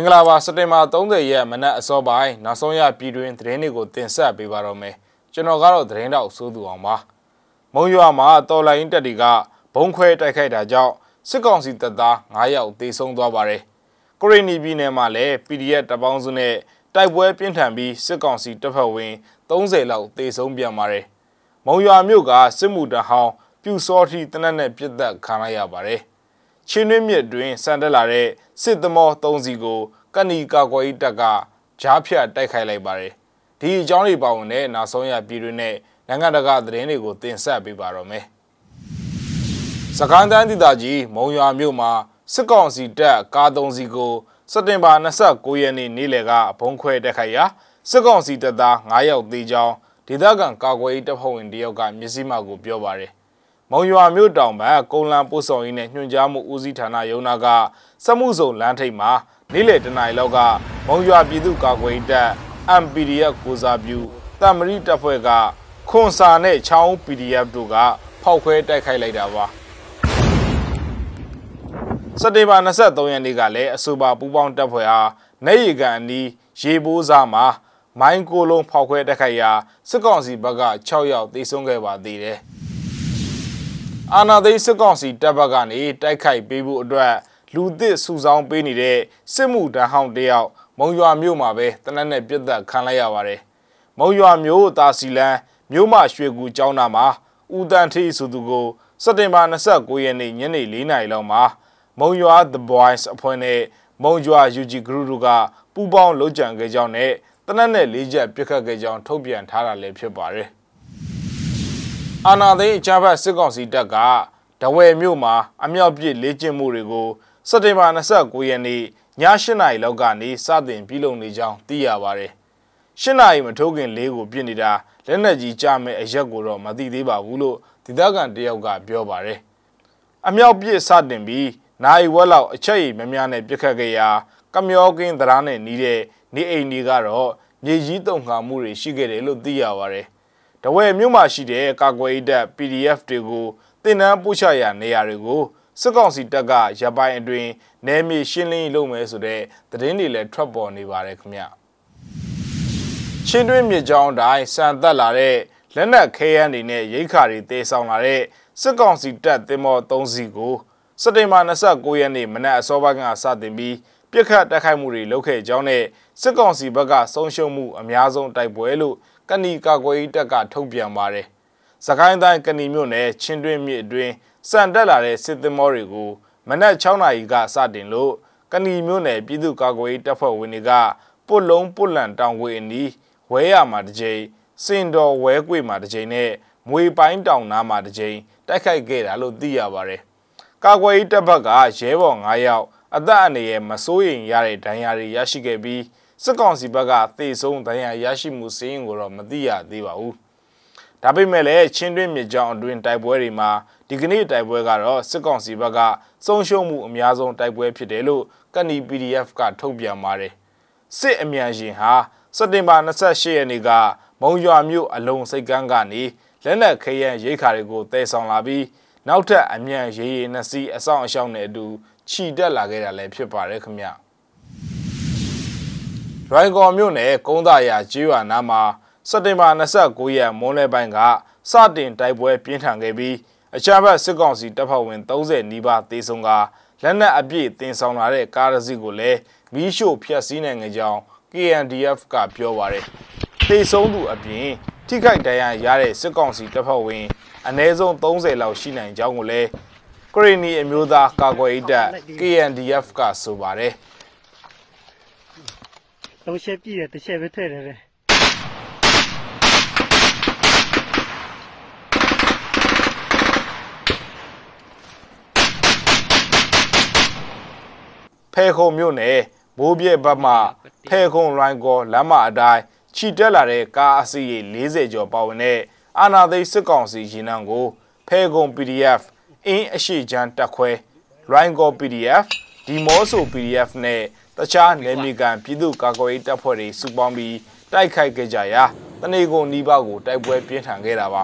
င်္ဂလာပါစက်တင်ဘာ30ရက်မနက်အစောပိုင်းနောက်ဆုံးရပြည်တွင်သတင်းတွေကိုတင်ဆက်ပေးပါတော့မယ်ကျွန်တော်ကတော့သတင်းတောက်စိုးသူအောင်ပါမုံရွာမှာတော်လိုင်းတက်တီကဘုံခွဲတိုက်ခိုက်တာကြောင့်စစ်ကောင်စီတပ်သား9ယောက်သေဆုံးသွားပါတယ်ကိုရီနီပြည်နယ်မှာလည်း PDF တပေါင်းစုနဲ့တိုက်ပွဲပြင်းထန်ပြီးစစ်ကောင်စီတပ်ဖွဲ့ဝင်30လောက်သေဆုံးပြန်ပါတယ်မုံရွာမြို့ကစစ်မှုတဟောင်းပြူစောထီတနက်နဲ့ပြစ်သက်ခံလိုက်ရပါတယ် ချင်းတွင်းမြစ်တွင်စံတက်လာတဲ့စစ်သမော၃စီကိုကဏီကာကွယ်ရေးတပ်ကဂျားဖြတ်တိုက်ခိုက်လိုက်ပါတယ်။ဒီအကြောင်းတွေပါဝင်တဲ့နောက်ဆုံးရပြည်တွင်းနဲ့နိုင်ငံတကာသတင်းတွေကိုတင်ဆက်ပေးပါတော့မယ်။စကိုင်းတိုင်းဒေသကြီးမုံရွာမြို့မှာစစ်ကောင်စီတပ်ကား၃စီကိုစက်တင်ဘာ29ရက်နေ့နေ့လယ်ကဘုံခွဲတိုက်ခိုက်ရာစစ်ကောင်စီတပ်သား9ယောက်သေကြောင်းဒေသခံကာကွယ်ရေးတပ်ဖွဲ့ဝင်တယောက်ကမျက်စိမှောက်ကိုပြောပါတယ် မုံရွာမြို့တောင်ဘက်ကုန်းလန်းပို့ဆောင်ရေးနဲ့ညွှန်ကြားမှုဦးစီးဌာနရုံးနာကစက်မှုစုံလမ်းထိပ်မှာနေ့လယ်တနာရီလောက်ကမုံရွာပြည်သူ့ကာကွယ်ရေးတပ် MPDF ကိုစားပြုတမရီတပ်ဖွဲ့ကခွန်စာနဲ့ချောင်း PDF တို့ကဖောက်ခွဲတိုက်ခိုက်လိုက်တာပါစက်တင်ဘာ23ရက်နေ့ကလည်းအဆိုပါပူးပေါင်းတပ်ဖွဲ့အားနေရီကန်အနီးရေဘိုးစားမှာမိုင်းကိုလုံးဖောက်ခွဲတိုက်ခိုက်ရာစစ်ကောင်စီဘက်က6ယောက်သေဆုံးခဲ့ပါသေးတယ်။ အာနာသိစစ်ကောင်စီတပ်ဘက်ကနေတိုက်ခိုက်ပေးဖို့အတွက်လူသစ်စုဆောင်းပေးနေတဲ့စစ်မှုတန်းဟောင်းတယောက်မုံရွာမြို့မှာပဲတနက်နဲ့ပြစ်သက်ခံလိုက်ရပါတယ်။မုံရွာမြို့တာစီလန်းမြို့မရွှေကူကျောင်းသားမှာဦးတန်ထီဆိုသူကိုစက်တင်ဘာ29ရက်နေ့ညနေ4နာရီလောက်မှာမုံရွာ The Boys အဖွဲ့နဲ့မုံရွာ UG Group တို့ကပူးပေါင်းလုပ်ကြံခဲ့ကြောင်းနဲ့တနက်နဲ့၄ချက်ပြစ်ခတ်ခဲ့ကြောင်းထုတ်ပြန်ထားတာလည်းဖြစ်ပါတယ်။ အာနာသိန်းအကြမ်းဖက်စစ်ကောင်စီတပ်ကဒဝယ်မြို့မှာအမြောက်ပစ်လေ့ကျင့်မှုတွေကိုစက်တင်ဘာ29ရက်နေ့ည8နာရီလောက်ကနေစတင်ပြုလုပ်နေကြောင်းသိရပါတယ်။8နာရီမထိုးခင်လေးကိုပြစ်နေတာလက်နက်ကြီးကြမဲ့အရက်ကိုတော့မသိသေးပါဘူးလို့ဒေသခံတယောက်ကပြောပါတယ်။အမြောက်ပစ်စတင်ပြီးနိုင်ဝက်လောက်အချက်ရည်မများနဲ့ပြစ်ခတ်ခဲ့ရာကမျောကင်းသရားနဲ့နီးတဲ့နေအိမ်တွေကတော့မြေကြီးတုံခါမှုတွေရှိခဲ့တယ်လို့သိရပါတယ်။ တဝဲမြို့မှာရှိတဲ့ကာကွယ်ရေးတပ် PDF တွေကိုတင်နန်းပို့ချရာနေရာတွေကိုစစ်ကောင်စီတပ်ကရပိုင်းအတွင်းနယ်မြေရှင်းလင်းလုပ်မယ်ဆိုတဲ့သတင်းတွေလည်းထွက်ပေါ်နေပါတယ်ခင်ဗျချင်းတွင်းမြေကြောင်းတိုင်းစံသက်လာတဲ့လက်နက်ခဲယမ်းတွေနဲ့ရိခါတွေတေဆောင်လာတဲ့စစ်ကောင်စီတပ်တင်မော3စီကိုစက်တင်ဘာ29ရက်နေ့မနက်အစောပိုင်းကစတင်ပြီးပြစ်ခတ်တိုက်ခိုက်မှုတွေလုပ်ခဲ့ကြောင်းနဲ့စစ်ကောင်စီဘက်ကဆုံးရှုံးမှုအများဆုံးတိုက်ပွဲလို့ ကဏီကာကွယ်ရေးတပ်ကထုတ်ပြန်ပါတယ်။စကိုင်းတိုင်းကဏီမြို့နယ်ချင်းတွင်းမြစ်အတွင်းစံတက်လာတဲ့စစ်သင်္ဘောတွေကိုမနက်6နာရီကစတင်လို့ကဏီမြို့နယ်ပြည်သူ့ကာကွယ်ရေးတပ်ဖွဲ့ဝင်တွေကပုတ်လုံးပုတ်လန်တောင်ဝေအနီးဝဲရမှာတစ်ကြိမ်စင်တော်ဝဲကွေမှာတစ်ကြိမ်နဲ့မွေပိုင်းတောင်နားမှာတစ်ကြိမ်တိုက်ခိုက်ခဲ့တာလို့သိရပါတယ်။ကာကွယ်ရေးတပ်ဘက်ကရဲဘော်9ယောက်အသက်အန္တရာယ်မစိုးရိမ်ရတဲ့ဒဏ်ရာတွေရရှိခဲ့ပြီး စစ်ကောင်စီဘက်ကသေဆုံးဒဏ်ရာရရှိမှုစည်းရင်ကိုတော့မသိရသေးပါဘူး။ဒါပေမဲ့လည်းချင်းတွင်းမြေကြောင်အတွင်းတိုက်ပွဲတွေမှာဒီကနေ့တိုက်ပွဲကတော့စစ်ကောင်စီဘက်ကဆုံးရှုံးမှုအများဆုံးတိုက်ပွဲဖြစ်တယ်လို့ကဏီ PDF ကထုတ်ပြန်ပါတယ်။စစ်အမြန်ရှင်ဟာစက်တင်ဘာ28ရက်နေ့ကမုံရွာမြို့အလုံးစိတ်ကန်းကနေလက်နက်ခရမ်းရိခါတွေကိုတည်ဆောင်လာပြီးနောက်ထပ်အမြန်ရေးရေးနှစ်စီးအဆောင်အရှောင်းနဲ့အတူခြိတက်လာခဲ့တာလည်းဖြစ်ပါတယ်ခင်ဗျ။ ရိုင်ကော်မြို့နယ်ကုန်းသားရကျေးရွာနားမှာစက်တင်ဘာ29ရက်မွန်းလယ်ပိုင်းကစတင်တိုက်ပွဲပြင်းထန်ခဲ့ပြီးအခြားဘက်စစ်ကောင်စီတပ်ဖွဲ့ဝင်30နီးပါးသေဆုံးကလက်နက်အပြည့်တင်ဆောင်လာတဲ့ကားတစ်စီးကိုလည်းမီးရှို့ဖျက်ဆီးနိုင်ကြောင်း KNDF ကပြောပါတယ်။သေဆုံးသူအပြင်ထိခိုက်ဒဏ်ရာရတဲ့စစ်ကောင်စီတပ်ဖွဲ့ဝင်အနည်းဆုံး30လောက်ရှိနိုင်ကြောင်းကိုလည်းကရီနီအမျိုးသားကာကွယ်ရေးတပ် KNDF ကဆိုပါတယ်။ သုံးချက်ပြည့်တယ်တစ်ချက်ပဲထည့်တယ်လေဖဲခုံမြို့နယ်မိုးပြဲဘက်မှဖဲခုံရိုင်းကောလမ်းမအတိုင်းခြိတက်လာတဲ့ကားအစီးရေ40ကျော်ပါဝင်တဲ့အာနာသိစစ်ကောင်စီရင်နှံကိုဖဲခုံ PDF အင်းအရှိချမ်းတက်ခွဲရိုင်းကော PDF ဒီမောဆို PDF နဲ့ တခြားနယ်မြေကန်ပြည်သူ့ကာကွယ်ရေးတပ်ဖွဲ့တွေစုပေါင်းပြီးတိုက်ခိုက်ခဲ့ကြရာတနေကုန်နီးပါးကိုတိုက်ပွဲပြင်းထန်ခဲ့တာပါ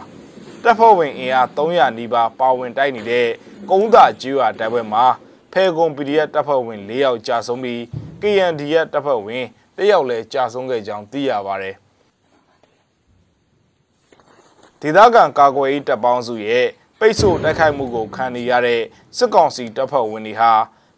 တပ်ဖွဲ့ဝင်အင်အား300နီးပါးပါဝင်တိုက်နေတဲ့ကုန်းသာကျွာတိုက်ပွဲမှာဖဲကုံ PDF တပ်ဖွဲ့ဝင်၄ယောက်ကြာဆုံးပြီး KNDF တပ်ဖွဲ့ဝင်တယောက်လည်းကြာဆုံးခဲ့ကြောင်းသိရပါတယ်ဒေသခံကာကွယ်ရေးတပ်ပေါင်းစုရဲ့ပိတ်ဆို့တိုက်ခိုက်မှုကိုခံနေရတဲ့စစ်ကောင်စီတပ်ဖွဲ့ဝင်တွေဟာ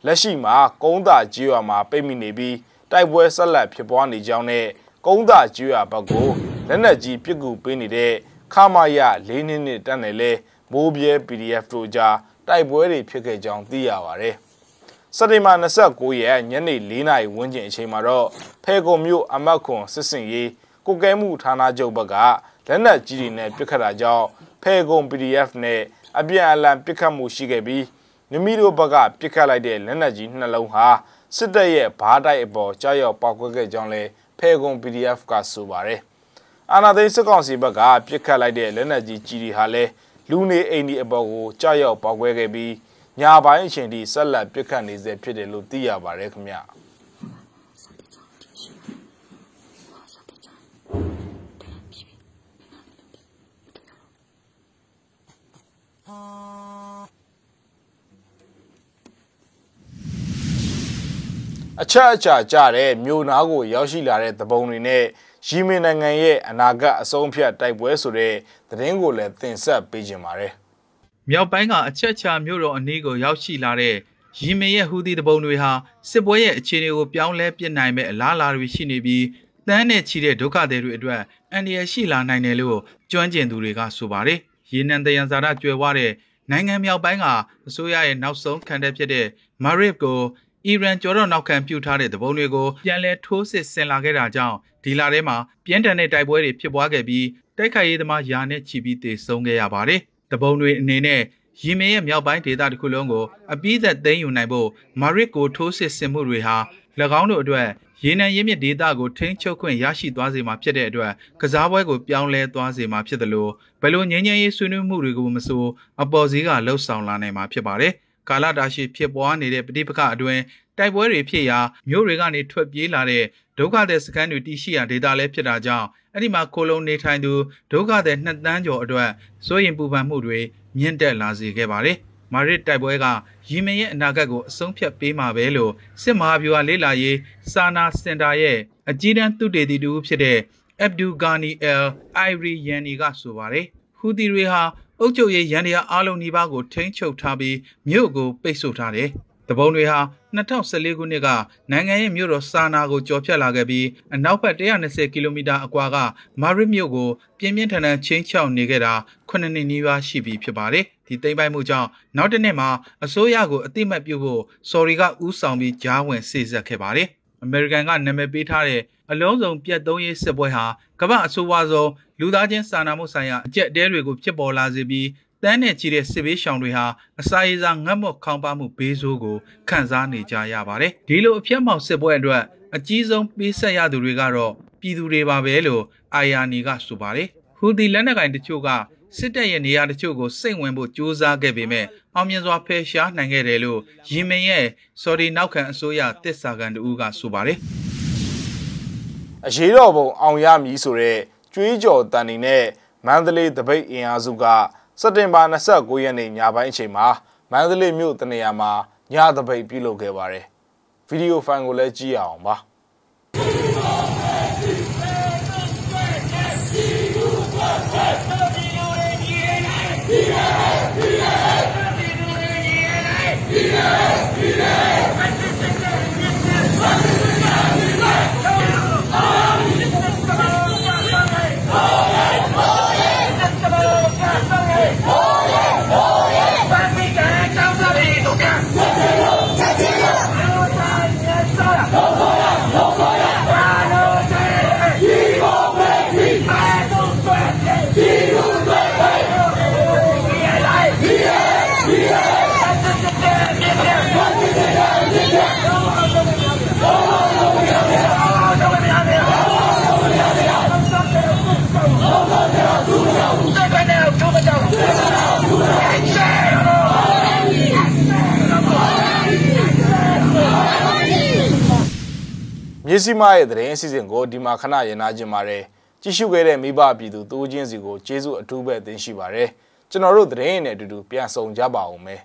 လက်ရှိမှာကုန်းသာကြီးရွာမှာပိတ်မိနေပြီးတိုက်ပွဲဆက်လက်ဖြစ်ပွားနေကြောင်းနဲ့ကုန်းသာကြီးရွာဘက်ကိုလက်နက်ကြီးပစ်ကူပေးနေတဲ့ခမာရ၄နှစ်နဲ့တက်နေလဲမိုးပြဲ PDF တို့ကြားတိုက်ပွဲတွေဖြစ်ခဲ့ကြောင်းသိရပါတယ်။စက်တင်ဘာ29ရက်ညနေ4နာရီဝန်းကျင်အချိန်မှာတော့ဖဲကုံမြို့အမတ်ခွန်စစ်စင်ရေးကိုကဲမှုဌာနချုပ်ဘက်ကလက်နက်ကြီးတွေနဲ့ပစ်ခတ်တာကြောင့်ဖဲကုံ PDF နဲ့အပြန်အလှန်ပစ်ခတ်မှုရှိခဲ့ပြီး မိမိတို့ဘက်ကပစ်ခတ်လိုက်တဲ့လက်နက်ကြီးနှလုံးဟာစစ်တပ်ရဲ့ဘားတိုက်အပေါ်ကြောက်ရွံ့ပောက်ကွက်ခဲ့ကြောင်းလဲဖဲကုံ PDF ကဆိုပါတယ်။အာနာသိန်းစစ်ကောင်စီဘက်ကပစ်ခတ်လိုက်တဲ့လက်နက်ကြီးကြီးတွေဟာလဲလူနေအိမ်ဒီအပေါ်ကိုကြောက်ရွံ့ပောက်ကွဲခဲ့ပြီးညာပိုင်းအချိန်ထိဆက်လက်ပစ်ခတ်နေစေဖြစ်တယ်လို့သိရပါတယ်ခင်ဗျာ။ အချက်အချာကြတဲ့မြို့နာကိုရောက်ရှိလာတဲ့သဘုံတွေနဲ့ရီမင်နိုင်ငံရဲ့အနာဂတ်အဆုံးဖြတ်တိုက်ပွဲဆိုတဲ့သတင်းကိုလည်းတင်ဆက်ပေးကြပါမယ်မြောက်ပိုင်းကအချက်ချာမြို့တော်အနီးကိုရောက်ရှိလာတဲ့ယီမင်ရဲ့ဟူသီတပုံတွေဟာစစ်ပွဲရဲ့အခြေအနေကိုပြောင်းလဲပြစ်နိုင်မဲ့အလားအလာတွေရှိနေပြီးတန်းနဲ့ချီတဲ့ဒုက္ခသည်တွေအတွက်အန္တရာယ်ရှိလာနိုင်တယ်လို့ကျွမ်းကျင်သူတွေကဆိုပါတယ်။ရေနံတယံဇာတကျွယ်ဝတဲ့နိုင်ငံမြောက်ပိုင်းကအစိုးရရဲ့နောက်ဆုံးခံတပ်ဖြစ်တဲ့မာရစ်ကို အီရန်ကြော်တော့နောက်ခံပြုထားတဲ့တပုံတွေကိုပြန်လည်ထိုးစစ်ဆင်လာခဲ့တာကြောင့်ဒီလထဲမှာပြင်းထန်တဲ့တိုက်ပွဲတွေဖြစ်ပွားခဲ့ပြီးတိုက်ခိုက်ရေးသမားယာနဲ့ချီပြီးတေဆုံးခဲ့ရပါတယ်။တပုံတွေအနေနဲ့ရီမင်ရဲ့မြောက်ပိုင်းဒေသတစ်ခုလုံးကိုအပြည့်သက်သိမ်းယူနိုင်ဖို့မာရစ်ကိုထိုးစစ်ဆင်မှုတွေဟာ၎င်းတို့အတွက်ရေနံရင်းမြစ်ဒေသကိုထိန်းချုပ်ခွင့်ရရှိသွားစေမှာဖြစ်တဲ့အတွက်ကစားပွဲကိုပြောင်းလဲသွားစေမှာဖြစ်တယ်လို့ဘယ်လိုငြိမ်းချမ်းရေးဆွေးနွေးမှုတွေကိုမဆိုအပေါ်စီးကလှုပ်ဆောင်လာနိုင်မှာဖြစ်ပါတယ်။ ကာလတာရှည်ဖြစ်ပွားနေတဲ့ပဋိပက္ခအတွင်းတိုက်ပွဲတွေဖြစ်ရာမြို့တွေကနေထွက်ပြေးလာတဲ့ဒုက္ခသည်စခန်းတွေတည်ရှိရာဒေသလည်းဖြစ်တာကြောင့်အဲ့ဒီမှာကိုလုံးနေထိုင်သူဒုက္ခသည်နှစ်တန်းကျော်အတွက်စိုးရင်ပူပန်မှုတွေမြင့်တက်လာစေခဲ့ပါတယ်။မာရစ်တိုက်ပွဲကရီမင်ရဲ့အနာဂတ်ကိုအဆုံးဖြတ်ပေးမှာပဲလို့စစ်မဟာဗျူဟာလေးလာရေးစာနာစင်တာရဲ့အကြီးတန်းသုတေသီတူဖြစ်တဲ့အက်ဘ်ဒူဂါနီအယ်အိုင်ရီယန်နီကဆိုပါတယ်။ဟူသီတွေဟာ အုပ်ချုပ်ရေးရန်တရားအလုံးနီးပါးကိုထိန်းချုပ်ထားပြီးမြို့ကိုပိတ်ဆို့ထားတယ်။တပုံတွေဟာ2014ခုနှစ်ကနိုင်ငံရဲ့မြို့တော်စာနာကိုကျော်ဖြတ်လာခဲ့ပြီးအနောက်ဘက်120ကီလိုမီတာအကွာကမာရစ်မြို့ကိုပြင်းပြင်းထန်ထန်ချင်းချောက်နေခဲ့တာ9နှစ်နီးပါးရှိပြီဖြစ်ပါတယ်ဒီသိမ်းပိုက်မှုကြောင့်နောက်တစ်နှစ်မှာအစိုးရကိုအတိမတ်ပြုဖို့စော်ရီကဥဆောင်ပြီးကြားဝင်စေဆက်ခဲ့ပါတယ်အမေရိကန်ကနာမည်ပေးထားတဲ့ အလုံးစုံပြတ်သုံးရေးစစ်ပွဲဟာကမ္ဘာအဆိုးဝါးဆုံးလူသားချင်းစာနာမှုဆိုင်ရာအကျက်တဲတွေကိုဖြစ်ပေါ်လာစေပြီးတန်းနဲ့ချီတဲ့စစ်ဘေးရှောင်တွေဟာအစာရေစာငတ်မွတ်ခေါင်းပါမှုဘေးဆိုးကိုခံစားနေကြရပါတယ်။ဒီလိုအပြတ်မောက်စစ်ပွဲအတွက်အကြီးဆုံးပေးဆက်ရသူတွေကတော့ပြည်သူတွေပါပဲလို့အာယာနီကဆိုပါတယ်။ဟူဒီလက်နက်ကင်တချို့ကစစ်တပ်ရဲ့နေရာတချို့ကိုစိတ်ဝင်ဖို့ကြိုးစားခဲ့ပေမဲ့အောင်မြင်စွာဖယ်ရှားနိုင်ခဲ့တယ်လို့ယီမင်ရဲ့စော်ဒီနောက်ခံအစိုးရတစ်စာကန်တူကဆိုပါတယ်။ အရေးတော်ပုံအောင်ရမည်ဆိုတဲ့ကြွေးကြော်တန်နေနဲ့မန္တလေးတပိတ်အင်အားစုကစက်တင်ဘာ29ရက်နေ့ညပိုင်းအချိန်မှာမန္တလေးမြို့တနေရာမှာညသပိတ်ပြုလုပ်ခဲ့ပါတယ်။ဗီဒီယိုဖိုင်ကိုလည်းကြည့်ရအောင်ပါ မြစီမရဲ့သတင်းအစီအစဉ်ကိုဒီမှာခဏရနာခြင်းပါတယ်ကြည့်ရှုခဲ့တဲ့မိဘပြည်သူတိုးချင်းစီကိုကျေးဇူးအထူးပဲတင်ရှိပါတယ်ကျွန်တော်တို့သတင်းနဲ့အတူတူပြန်ဆောင်ကြပါဦးမယ်